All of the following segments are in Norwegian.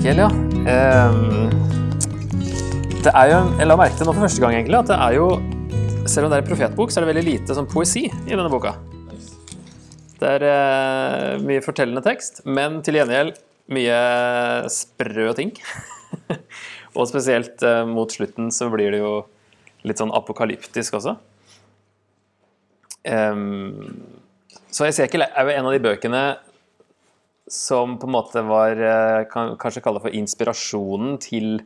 Esekiel, ja. Ehm, det er jo, Jeg la merke til nå for første gang egentlig, at det er jo Selv om det er en profetbok, så er det veldig lite sånn poesi i denne boka. Det er uh, mye fortellende tekst, men til gjengjeld mye sprø ting. Og spesielt uh, mot slutten så blir det jo litt sånn apokalyptisk også. Um, så Esekiel er jo en av de bøkene som på en måte var eh, kan kanskje kalle for inspirasjonen til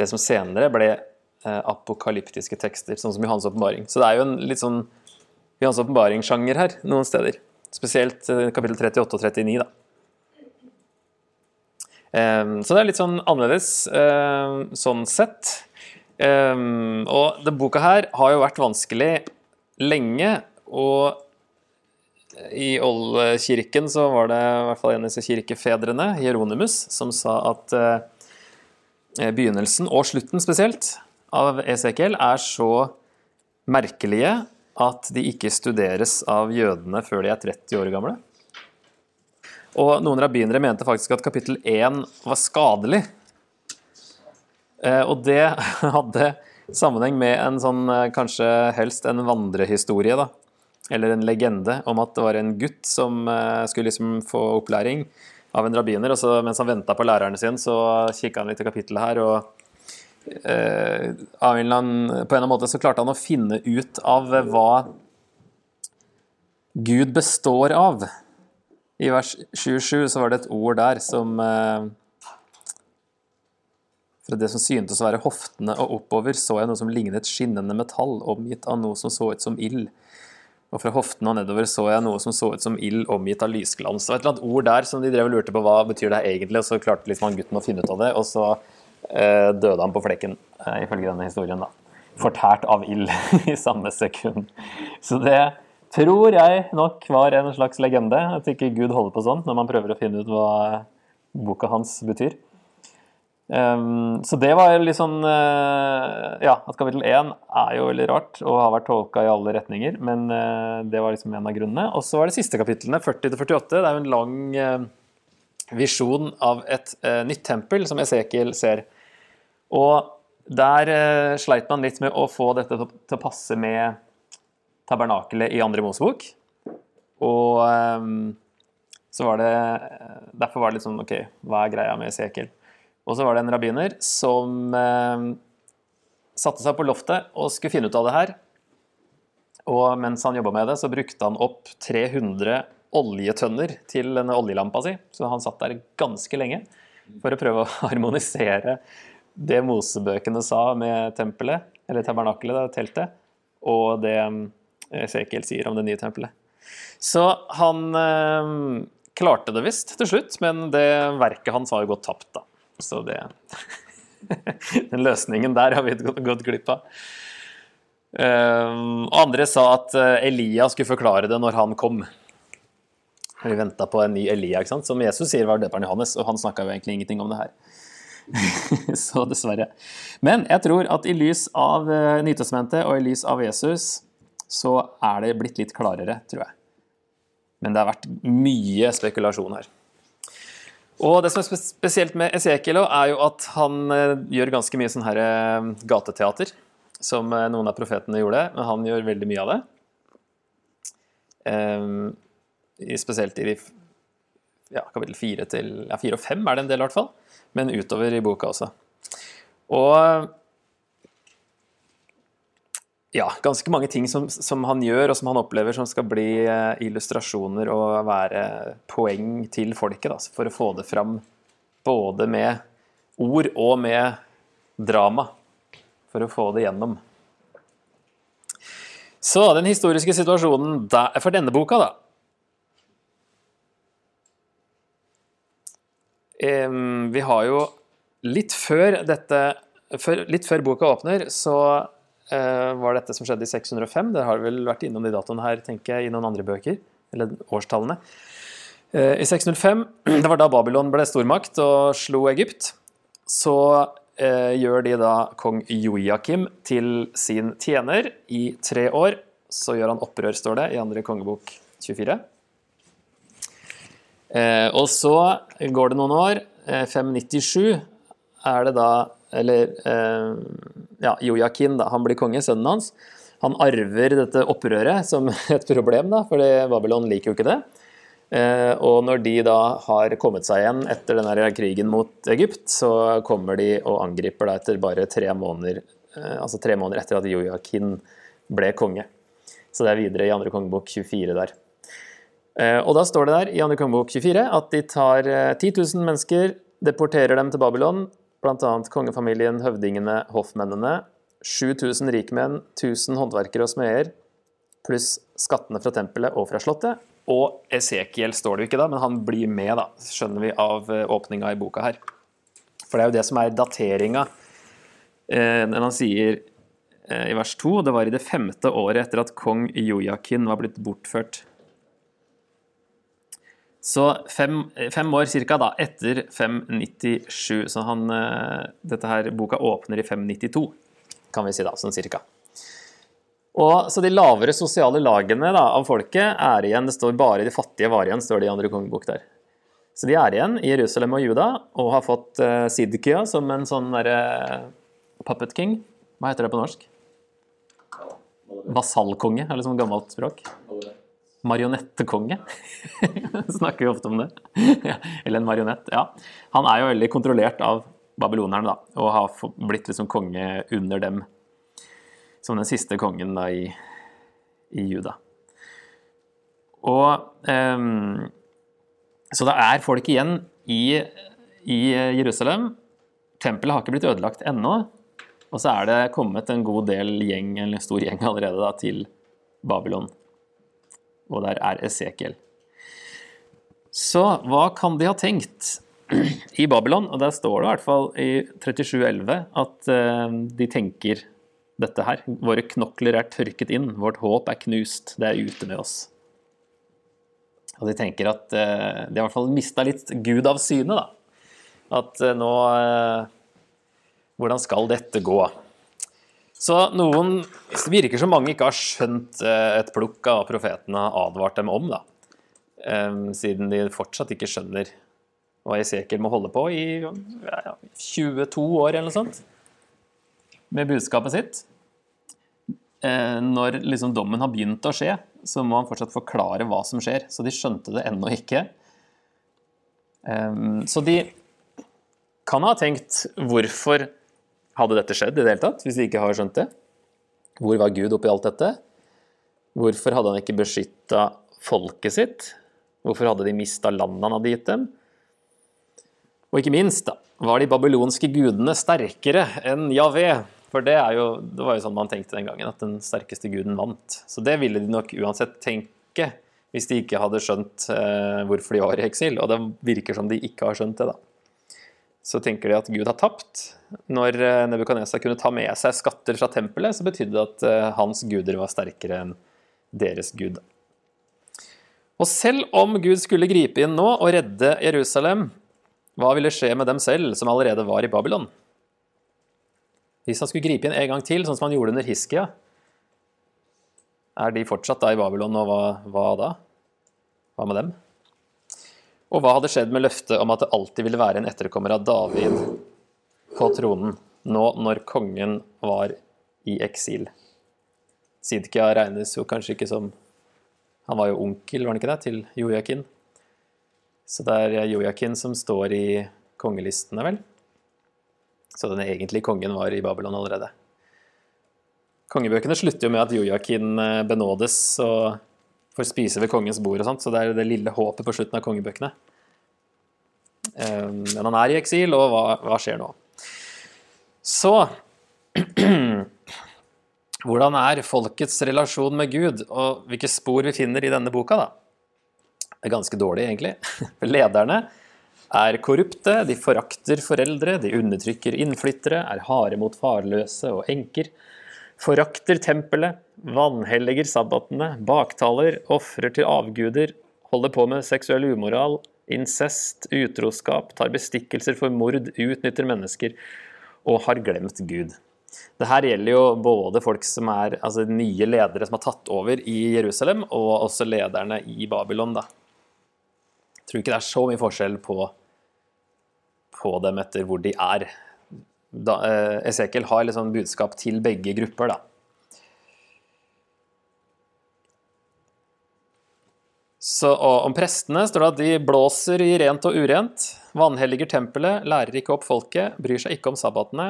det som senere ble eh, apokalyptiske tekster, sånn som Johans åpenbaring. Så det er jo en litt sånn Johans åpenbaring-sjanger her noen steder. Spesielt eh, kapittel 38 og 39, da. Um, så det er litt sånn annerledes sånn sett. Um, og denne boka her har jo vært vanskelig lenge, og i oldkirken så var det i hvert fall en av disse kirkefedrene, Hieronymus, som sa at uh, begynnelsen, og slutten spesielt, av Esekiel er så merkelige at de ikke studeres av jødene før de er 30 år gamle. Og noen rabbinere mente faktisk at kapittel 1 var skadelig. Eh, og det hadde sammenheng med en sånn, eh, kanskje helst en vandrehistorie, da. Eller en legende om at det var en gutt som eh, skulle liksom få opplæring av en rabbiner. Og så mens han venta på læreren sin, så kikka han litt i kapittelet her. og eh, av en eller annen, På en eller annen måte så klarte han å finne ut av hva Gud består av. I vers 27 så var det et ord der som eh, Fra det som syntes å være hoftene og oppover, så jeg noe som lignet skinnende metall, omgitt av noe som så ut som ild. Og fra hoftene og nedover så jeg noe som så ut som ild, omgitt av lysglans. Det var et eller annet ord der som de drev og lurte på hva betyr det egentlig, og så klarte liksom han gutten å finne ut av det, og så eh, døde han på flekken, eh, ifølge denne historien, da. Fortært av ild i samme sekund. Så det tror jeg nok var en slags legende. At ikke Gud holder på sånn når man prøver å finne ut hva boka hans betyr. Um, så det var litt sånn uh, Ja, at kapittel 1 er jo veldig rart og har vært tolka i alle retninger, men uh, det var liksom en av grunnene. Og så var det siste kapitlene, 40-48. Det er jo en lang uh, visjon av et nytt tempel som Esekiel ser. Og der sleit man litt med å få dette til å passe med tabernakelet i andre Mosebok. Og um, så var det Derfor var det litt sånn OK, hva er greia med Esekiel? Og så var det en rabbiner som eh, satte seg på loftet og skulle finne ut av det her. Og mens han jobba med det, så brukte han opp 300 oljetønner til denne oljelampa si. Så han satt der ganske lenge for å prøve å harmonisere det Mosebøkene sa med tempelet, eller tabernakelet, teltet, og det Esekiel sier om det nye tempelet. Så han eh, klarte det visst til slutt, men det verket hans har jo gått tapt, da. Så det Den løsningen der har vi gått glipp av. Og andre sa at eh, Elia skulle forklare det når han kom. Vi venta på en ny Elia, ikke sant? som Jesus sier var døperen Johannes, og han snakka jo egentlig ingenting om det her. så dessverre. Men jeg tror at i lys av uh, Nytestamentet og i lys av Jesus, så er det blitt litt klarere, tror jeg. Men det har vært mye spekulasjon her. Og det som er spesielt med Esekiel, er jo at han eh, gjør ganske mye sånn her eh, gateteater. Som eh, noen av profetene gjorde, men han gjør veldig mye av det. Um, spesielt i de ja, kapittel fire til ja, fire og fem er det en del, i hvert fall. Men utover i boka også. Og ja, ganske mange ting som, som, han gjør, og som han opplever som skal bli eh, illustrasjoner og være poeng til folket. Da, for å få det fram både med ord og med drama. For å få det gjennom. Så den historiske situasjonen der, for denne boka, da Vi har jo litt før dette Litt før boka åpner, så var dette som skjedde i 605. Det har vel vært innom de datoene her, tenker jeg, i noen andre bøker. Eller årstallene. Eh, I 605, det var da Babylon ble stormakt og slo Egypt, så eh, gjør de da kong Joakim til sin tjener i tre år. Så gjør han opprør, står det i andre kongebok 24. og så går det noen år. eh, 597 er det da Eller eh, ja, Jojakin, da. Han blir konge, sønnen hans. Han arver dette opprøret som et problem, da, fordi Babylon liker jo ikke det. Eh, og når de da har kommet seg igjen etter denne krigen mot Egypt, så kommer de og angriper da etter bare tre måneder, eh, altså tre måneder etter at Jojakin ble konge. Så det er videre i andre kongebok 24 der. Og da står det der i andre kongebok 24 at de tar 10 000 mennesker, deporterer dem til Babylon, bl.a. kongefamilien, høvdingene, hoffmennene. 7000 rikmenn, 1000 håndverkere og smeder, pluss skattene fra tempelet og fra slottet. Og Esekiel står det jo ikke da, men han blir med, da, skjønner vi av åpninga i boka her. For det er jo det som er dateringa eh, når han sier eh, i vers 2 det var i det femte året etter at kong Jojakin var blitt bortført. Så fem, fem år cirka da, etter 597. Så han, eh, dette her, boka åpner i 592, kan vi si da, sånn cirka. Og, så de lavere sosiale lagene da, av folket er igjen, det står bare de fattige var igjen, står det i andre kongebok der. Så de er igjen i Jerusalem og Juda og har fått uh, Sidkia som en sånn derre uh, puppet king. Hva heter det på norsk? Vasallkonge, eller sånn gammelt språk? Marionettekonge. Snakker vi ofte om det. Eller en marionett. Ja. Han er jo veldig kontrollert av babylonerne, da, og har blitt liksom konge under dem. Som den siste kongen da i, i Juda. Og um, Så det er folk igjen i, i Jerusalem. Tempelet har ikke blitt ødelagt ennå. Og så er det kommet en god del gjeng, en stor gjeng allerede, da, til Babylon og der er Esekiel. Så hva kan de ha tenkt i Babylon? Og der står det i hvert fall i 3711 at uh, de tenker dette her. Våre knokler er tørket inn, vårt håp er knust, det er ute med oss. Og de tenker at uh, de har i hvert fall mista litt Gud av syne, da. At uh, nå Hvordan skal dette gå? Så noen Det virker som mange ikke har skjønt eh, et plukk av profetene har advart dem om, da. Siden de fortsatt ikke skjønner hva Esekiel må holde på i 22 år eller noe sånt med budskapet sitt. Eh, når liksom dommen har begynt å skje, så må han fortsatt forklare hva som skjer. Så de skjønte det ennå ikke. Så de kan ha tenkt hvorfor hadde dette skjedd i det hele tatt, hvis de ikke har skjønt det? Hvor var Gud oppi alt dette? Hvorfor hadde han ikke beskytta folket sitt? Hvorfor hadde de mista landet han hadde gitt dem? Og ikke minst, da, var de babylonske gudene sterkere enn Javé? For det, jo, det, var jo sånn man tenkte den gangen, at den sterkeste guden vant. Så det ville de nok uansett tenke hvis de ikke hadde skjønt eh, hvorfor de var i eksil. Og det virker som de ikke har skjønt det, da så tenker de at Gud har tapt. Når Nebukadnesa kunne ta med seg skatter fra tempelet, så betydde det at eh, hans guder var sterkere enn deres gud. Og selv om Gud skulle gripe inn nå og redde Jerusalem, hva ville skje med dem selv, som allerede var i Babylon? Hvis han skulle gripe inn en gang til, sånn som han gjorde under Hiskia, er de fortsatt da i Babylon, og hva, hva da? Hva med dem? Og hva hadde skjedd med løftet om at det alltid ville være en etterkommer av David på tronen, nå når kongen var i eksil? Sidkia regnes jo kanskje ikke som Han var jo onkel, var han ikke det, til Jojakin? Så det er Jojakin som står i kongelistene, vel? Så den egentlige kongen var i Babylon allerede. Kongebøkene slutter jo med at Jojakin eh, benådes og får spise ved kongens bord og sånt, så det er det lille håpet på slutten av kongebøkene. Um, men han er i eksil, og hva, hva skjer nå? Så Hvordan er folkets relasjon med Gud, og hvilke spor vi finner i denne boka? da? Det er ganske dårlig, egentlig. Lederne er korrupte, de forakter foreldre, de undertrykker innflyttere, er harde mot farløse og enker forakter tempelet, vanhelliger sabbatene, baktaler, ofrer til avguder, holder på med seksuell umoral, incest, utroskap, tar bestikkelser for mord, utnytter mennesker og har glemt Gud. Det her gjelder jo både folk som er altså nye ledere som har tatt over i Jerusalem, og også lederne i Babylon. da. Jeg tror ikke det er så mye forskjell på på dem etter hvor de er. Da, eh, Esekiel har liksom budskap til begge grupper, da. Så Om prestene står det at de blåser i rent og urent, vanhelliger tempelet, lærer ikke opp folket, bryr seg ikke om sabbatene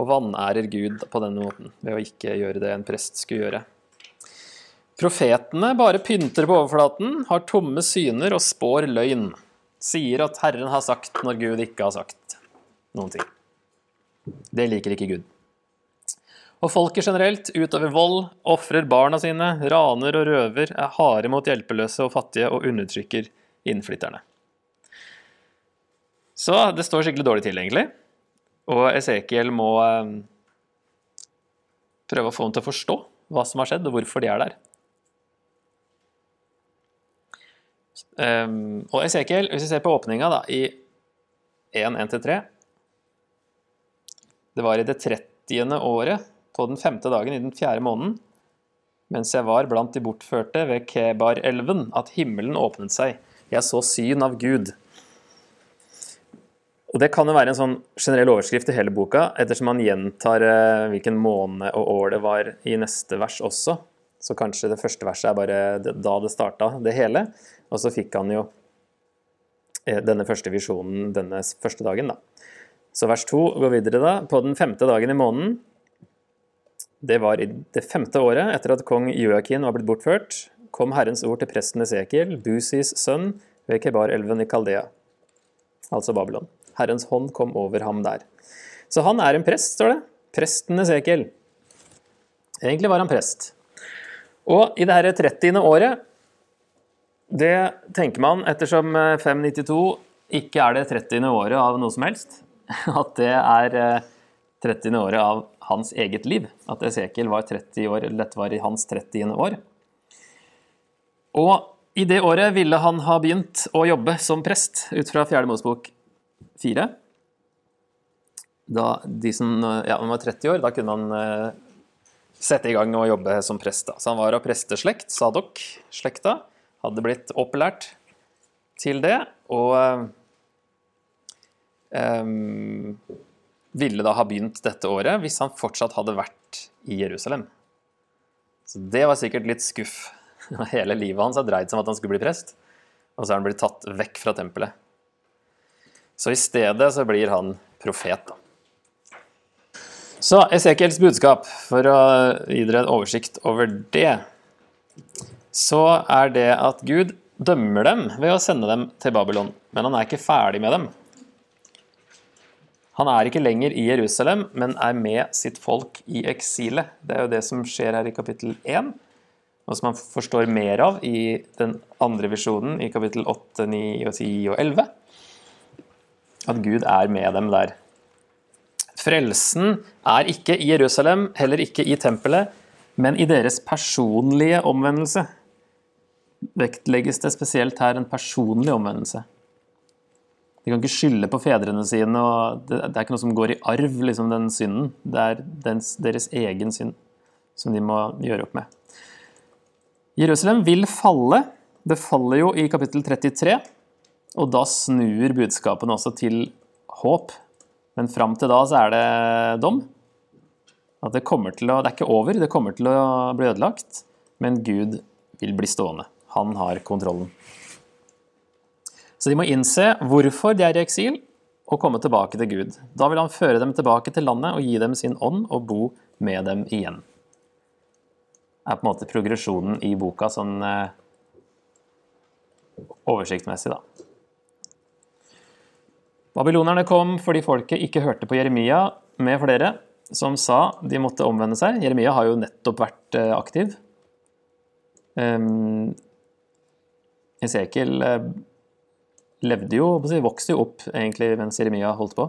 og vanærer Gud på denne måten, ved å ikke gjøre det en prest skulle gjøre. Profetene bare pynter på overflaten, har tomme syner og spår løgn. Sier at Herren har sagt når Gud ikke har sagt noen ting. Det liker ikke Gud. Og folket generelt utover vold, ofrer barna sine, raner og røver, er harde mot hjelpeløse og fattige og undertrykker innflytterne. Så det står skikkelig dårlig til, egentlig. Og Esekiel må eh, prøve å få ham til å forstå hva som har skjedd, og hvorfor de er der. Um, og Esekiel, hvis vi ser på åpninga da, i 1.1-3 Det var i det 30. året på den femte dagen i den fjerde måneden, mens jeg var blant de bortførte ved Kebar-elven, at himmelen åpnet seg. Jeg så syn av Gud. Og Det kan jo være en sånn generell overskrift i hele boka, ettersom man gjentar eh, hvilken måned og år det var i neste vers også. Så kanskje det første verset er bare da det starta, det hele. Og så fikk han jo eh, denne første visjonen denne første dagen, da. Så vers to går videre da. På den femte dagen i måneden det var i det femte året etter at kong Joakim var blitt bortført, kom Herrens ord til presten Esekiel, Busis sønn, ved Kebar-elven i Kaldea, altså Babylon. Herrens hånd kom over ham der. Så han er en prest, står det. Presten Esekiel. Egentlig var han prest. Og i det her 30. året, det tenker man, ettersom 592 eh, ikke er det 30. året av noe som helst, at det er 30. Eh, året av hans eget liv. At Esekiel var 30 år, eller dette var i hans 30. år. Og i det året ville han ha begynt å jobbe som prest, ut fra 4. Mosebok 4. Da de som ja, var 30 år, da kunne man uh, sette i gang og jobbe som prest. Da. Så han var av presteslekt, Sadok-slekta, hadde blitt opplært til det. Og um, ville da ha begynt dette året hvis han fortsatt hadde vært i Jerusalem. Så det var sikkert litt skuff. Hele livet hans har dreid seg om at han skulle bli prest, og så er han blitt tatt vekk fra tempelet. Så i stedet så blir han profet, da. Så Esekiels budskap, for å gi dere en oversikt over det, så er det at Gud dømmer dem ved å sende dem til Babylon. Men han er ikke ferdig med dem. Han er ikke lenger i Jerusalem, men er med sitt folk i eksilet. Det er jo det som skjer her i kapittel 1, og som man forstår mer av i den andre visjonen i kapittel 8, 9, 10 og 11. At Gud er med dem der. Frelsen er ikke i Jerusalem, heller ikke i tempelet, men i deres personlige omvendelse. Vektlegges det spesielt her en personlig omvendelse. De kan ikke skylde på fedrene sine, og det, det er ikke noe som går i arv, liksom, den synden. Det er dens, deres egen synd som de må gjøre opp med. Jerusalem vil falle. Det faller jo i kapittel 33, og da snur budskapene også til håp. Men fram til da så er det dom. At det til å Det er ikke over, det kommer til å bli ødelagt, men Gud vil bli stående. Han har kontrollen. Så de må innse hvorfor de er i eksil, og komme tilbake til Gud. Da vil han føre dem tilbake til landet og gi dem sin ånd og bo med dem igjen. Det er på en måte progresjonen i boka sånn eh, oversiktmessig, da. Babylonerne kom fordi folket ikke hørte på Jeremia med flere, som sa de måtte omvende seg. Jeremia har jo nettopp vært eh, aktiv. Um, Esekiel eh, levde jo, vokste jo opp egentlig mens Jeremia holdt på.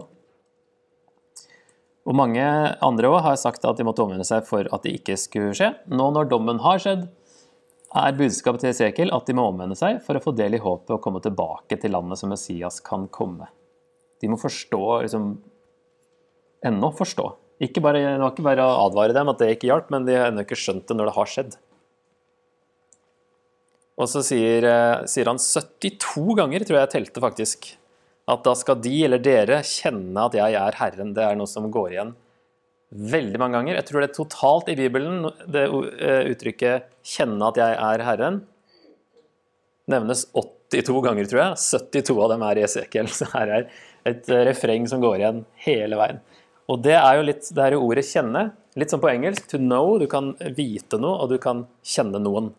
Og mange andre òg har sagt at de måtte omvende seg for at det ikke skulle skje. Nå når dommen har skjedd, er budskapet til Esekiel at de må omvende seg for å få del i håpet og komme tilbake til landet som Messias kan komme. De må forstå liksom Ennå forstå. Ikke bare, det var ikke bare å advare dem at det ikke hjalp, men de har ennå ikke skjønt det når det har skjedd. Og så sier, eh, sier, han 72 ganger, tror jeg jeg telte faktisk, at da skal de eller dere kjenne at jeg er Herren. Det er noe som går igjen veldig mange ganger. Jeg tror det er totalt i Bibelen det eh, uttrykket 'kjenne at jeg er Herren' nevnes 82 ganger, tror jeg. 72 av dem er i Esekiel. Så her er et eh, refreng som går igjen hele veien. Og det er jo litt, det er ordet 'kjenne'. Litt som på engelsk. To know. Du kan vite noe, og du kan kjenne noen.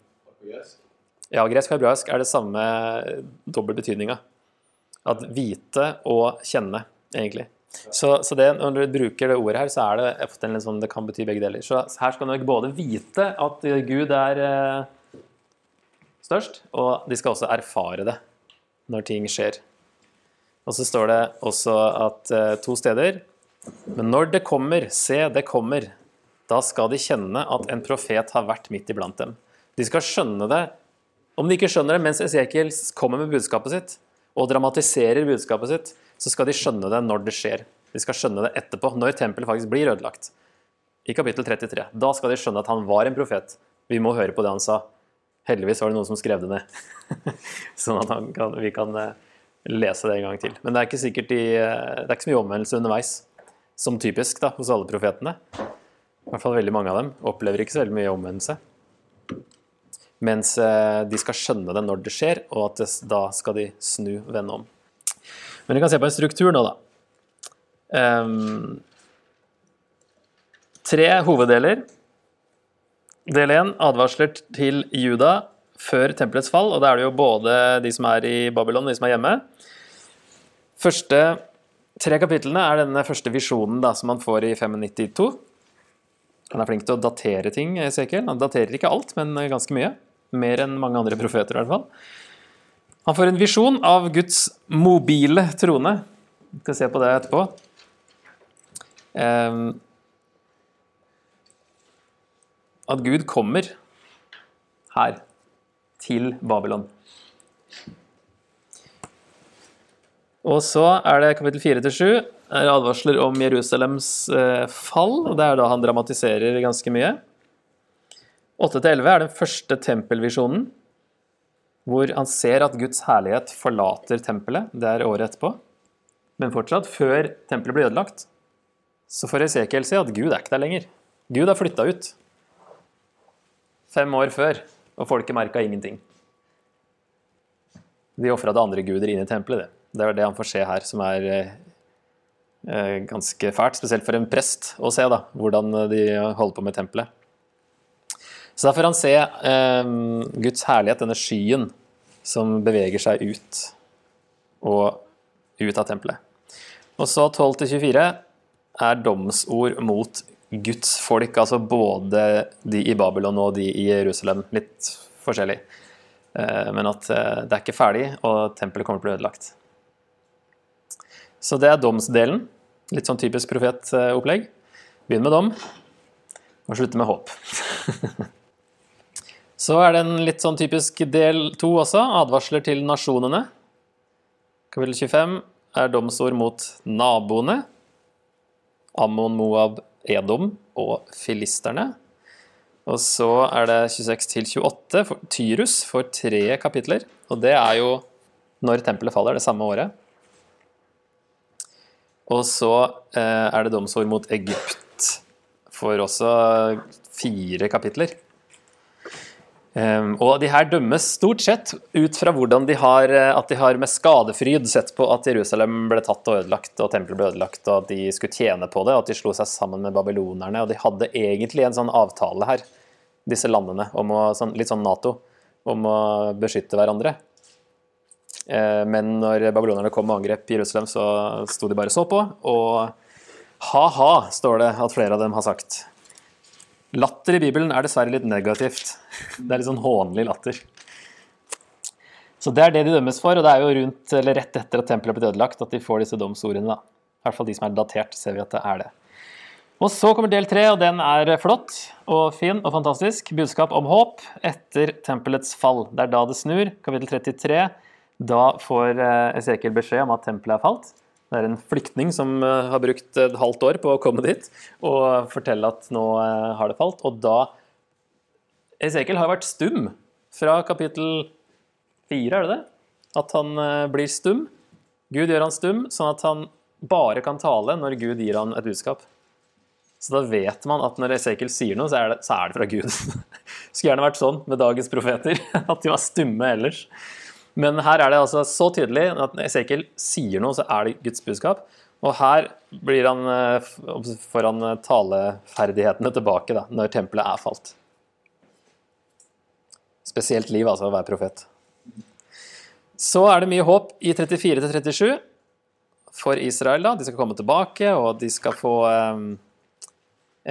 Ja, gresk og hebraisk er det samme dobbel betydninga. At vite og kjenne, egentlig. Så, så det, når du bruker det ordet her, så er det sånn, det kan bety begge deler. Så her skal nok både vite at Gud er eh, størst, og de skal også erfare det når ting skjer. Og så står det også at eh, to steder Men når det kommer, se, det kommer, da skal de kjenne at en profet har vært midt iblant dem. De skal skjønne det, om de ikke skjønner det mens Esekiel kommer med budskapet sitt, og dramatiserer budskapet sitt, så skal de skjønne det når det skjer. De skal skjønne det etterpå, når tempelet faktisk blir ødelagt. I kapittel 33. Da skal de skjønne at han var en profet. Vi må høre på det han sa. Heldigvis var det noen som skrev det ned, sånn at kan, vi kan eh, lese det en gang til. Men det er ikke sikkert de, eh, det er ikke så mye omvendelse underveis, som typisk da, hos alle profetene. I hvert fall veldig mange av dem opplever ikke så veldig mye omvendelse. Mens eh, de skal skjønne det når det skjer, og at det, da skal de snu, vende om. Men vi kan se på en struktur nå, da. Um, tre hoveddeler. Del én advarsler til Juda før tempelets fall, og da er det jo både de som er i Babylon og de som er hjemme. Første tre kapitlene er denne første visjonen da, som man får i 592. Han er flink til å datere ting, Esekiel. Han daterer ikke alt, men ganske mye. Mer enn mange andre profeter, i hvert fall. Han får en visjon av Guds mobile trone. Vi skal se på det etterpå. Ehm, at Gud kommer her, til Babylon. Og så er det kapittel 4-7 er advarsler om Jerusalems eh, fall. og Det er da han dramatiserer ganske mye. 8-11 er den første tempelvisjonen, hvor han ser at Guds herlighet forlater tempelet. Det er året etterpå. Men fortsatt, før tempelet blir ødelagt, så får Esekiel se at Gud er ikke der lenger. Gud har flytta ut. Fem år før, og folket merka ingenting. De ofra andre guder inn i tempelet. Det Det er det han får se her, som er eh, ganske fælt. Spesielt for en prest å se da, hvordan de holder på med tempelet. Så da får han se eh, Guds herlighet, denne skyen som beveger seg ut og ut av tempelet. Og så 12 24 er domsord mot Guds folk, altså både de i Babylon og de i Jerusalem. Litt forskjellig. Eh, men at eh, det er ikke ferdig, og tempelet kommer til å bli ødelagt. Så det er domsdelen. Litt sånn typisk profetopplegg. Begynn med dom, og slutte med håp. Så er det en litt sånn typisk del to også, advarsler til nasjonene. Kapittel 25 er domsord mot naboene. Ammon, Moab, Edom og filisterne. Og så er det 26 til 28 for Tyrus for tre kapitler. Og det er jo når tempelet faller, det samme året. Og så eh, er det domsord mot Egypt for også fire kapitler. Um, og de her dømmes stort sett ut fra hvordan de har, eh, at de har med skadefryd sett på at Jerusalem ble tatt og ødelagt, og tempelet ble ødelagt, og at de skulle tjene på det, og at de slo seg sammen med babylonerne. Og de hadde egentlig en sånn avtale her, disse landene, å, sånn, litt sånn Nato, om å beskytte hverandre. Uh, men når babylonerne kom og angrep Jerusalem, så sto de bare så på, og ha-ha, står det at flere av dem har sagt. Latter i Bibelen er dessverre litt negativt. Det er litt sånn hånlig latter. Så det er det de dømmes for, og det er jo rundt, eller rett etter at tempelet er blitt ødelagt at de får disse domsordene. da. I hvert fall de som er datert, ser vi at det er det. Og så kommer del tre, og den er flott og fin og fantastisk. Budskap om håp etter tempelets fall. Det er da det snur. Kapittel 33. Da får eh, Esekiel beskjed om at tempelet er falt. Det er en flyktning som eh, har brukt et halvt år på å komme dit og fortelle at nå eh, har det falt. Og da Esekiel har vært stum fra kapittel fire, er det det? At han eh, blir stum. Gud gjør han stum, sånn at han bare kan tale når Gud gir han et budskap. Så da vet man at når Esekiel sier noe, så er det, så er det fra Gud. Skulle gjerne vært sånn med dagens profeter, at de var stumme ellers. Men her er det altså så tydelig at når Esekiel sier noe, så er det Guds budskap. Og her blir han, foran får han eh, taleferdighetene tilbake da, når tempelet er falt. Spesielt liv, altså, å være profet. Så er det mye håp i 34 37 for Israel. da. De skal komme tilbake, og de skal få eh,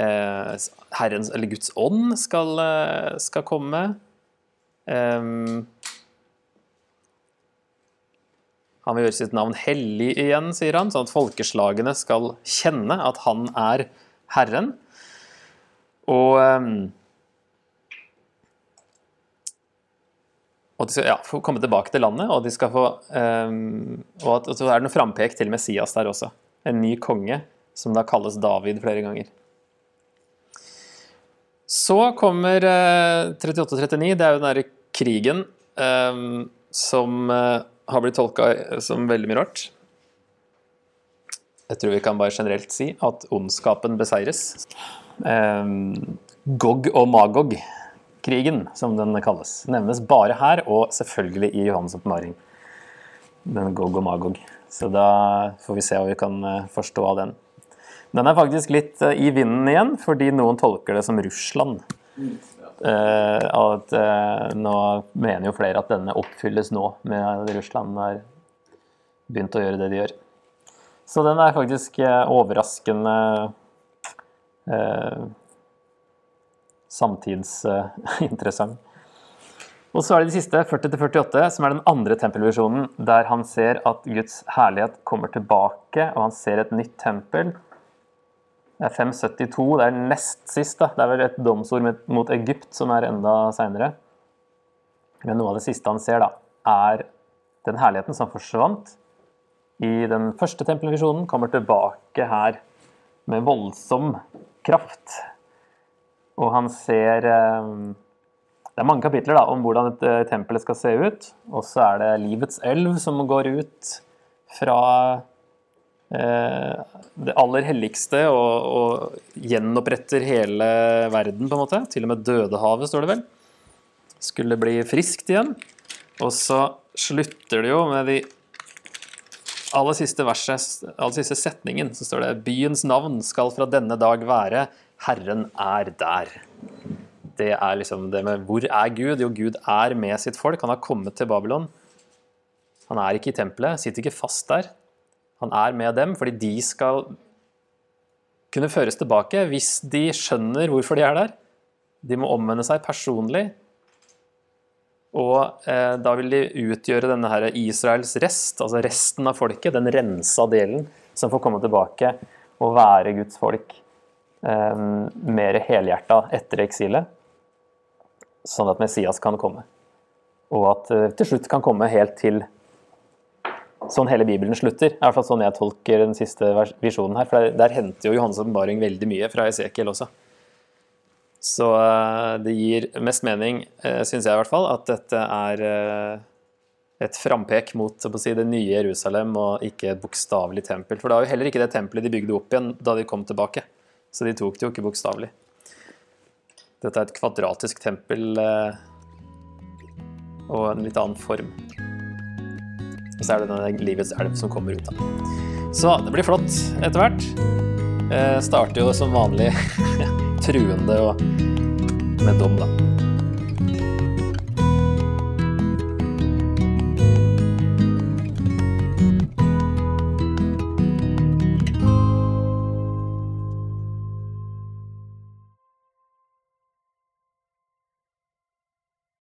eh Herrens, eller Guds ånd skal, eh, skal komme. Um, han vil gjøre sitt navn hellig igjen, sier han, sånn at folkeslagene skal kjenne at han er Herren. Og um, og de skal ja, få komme tilbake til landet, og, de skal få, um, og, at, og så er det noe frampek til Messias der også. En ny konge, som da kalles David flere ganger. Så kommer uh, 38-39, det er jo den derre krigen um, som uh, har blitt tolka som veldig mye rart. Jeg tror vi kan bare generelt si at ondskapen beseires. Um, Gog og Magog krigen, som den kalles, nevnes bare her, og selvfølgelig i Johannes' oppmaring. Den Gog og Magog. Så da får vi se hva vi kan eh, forstå av den. Den er faktisk litt eh, i vinden igjen, fordi noen tolker det som Russland. Uh, at, uh, nå mener jo flere at denne oppfylles nå, med at Russland har begynt å gjøre det de gjør. Så den er faktisk uh, overraskende samtidsinteressant. Og så er det de siste, 40-48, som er den andre tempelvisjonen, der han ser at Guds herlighet kommer tilbake, og han ser et nytt tempel. Det er 572, det er nest sist. da. Det er vel et domsord mot Egypt som er enda seinere. Men noe av det siste han ser, da, er den herligheten som forsvant i den første tempelvisjonen, kommer tilbake her med voldsom kraft. Og han ser eh, Det er mange kapitler da, om hvordan et eh, tempelet skal se ut. Og så er det livets elv som går ut fra det aller helligste og, og, gjenoppretter hele verden, på en måte. Til og med Dødehavet, står det vel. Skulle bli friskt igjen. Og så slutter det jo med de aller siste verset, aller siste setningen, så står det Byens navn skal fra denne dag være Herren er der. Det er liksom det med hvor er Gud? Jo, Gud er med sitt folk. Han har kommet til Babylon. Han er ikke i tempelet, sitter ikke fast der. Han er med dem fordi de skal kunne føres tilbake hvis de skjønner hvorfor de er der. De må omvende seg personlig. Og eh, da vil de utgjøre denne her Israels rest, altså resten av folket, den rensa delen, som får komme tilbake og være Guds folk eh, mer helhjerta etter eksilet, sånn at Messias kan komme. Og at eh, til slutt kan komme helt til sånn hele Bibelen slutter. I hvert fall sånn jeg tolker den siste visjonen her. For der, der henter jo Johannes' åpenbaring veldig mye fra Esekiel også. Så eh, det gir mest mening, eh, syns jeg i hvert fall, at dette er eh, et frampek mot si, det nye Jerusalem og ikke et bokstavelig tempel. For det var jo heller ikke det tempelet de bygde opp igjen da de kom tilbake. Så de tok det jo ikke bokstavelig. Dette er et kvadratisk tempel og en litt annen form. Så er det denne livets elv som kommer ut av. Så det blir flott etter hvert. Eh, starter jo som vanlig truende og med dom, da.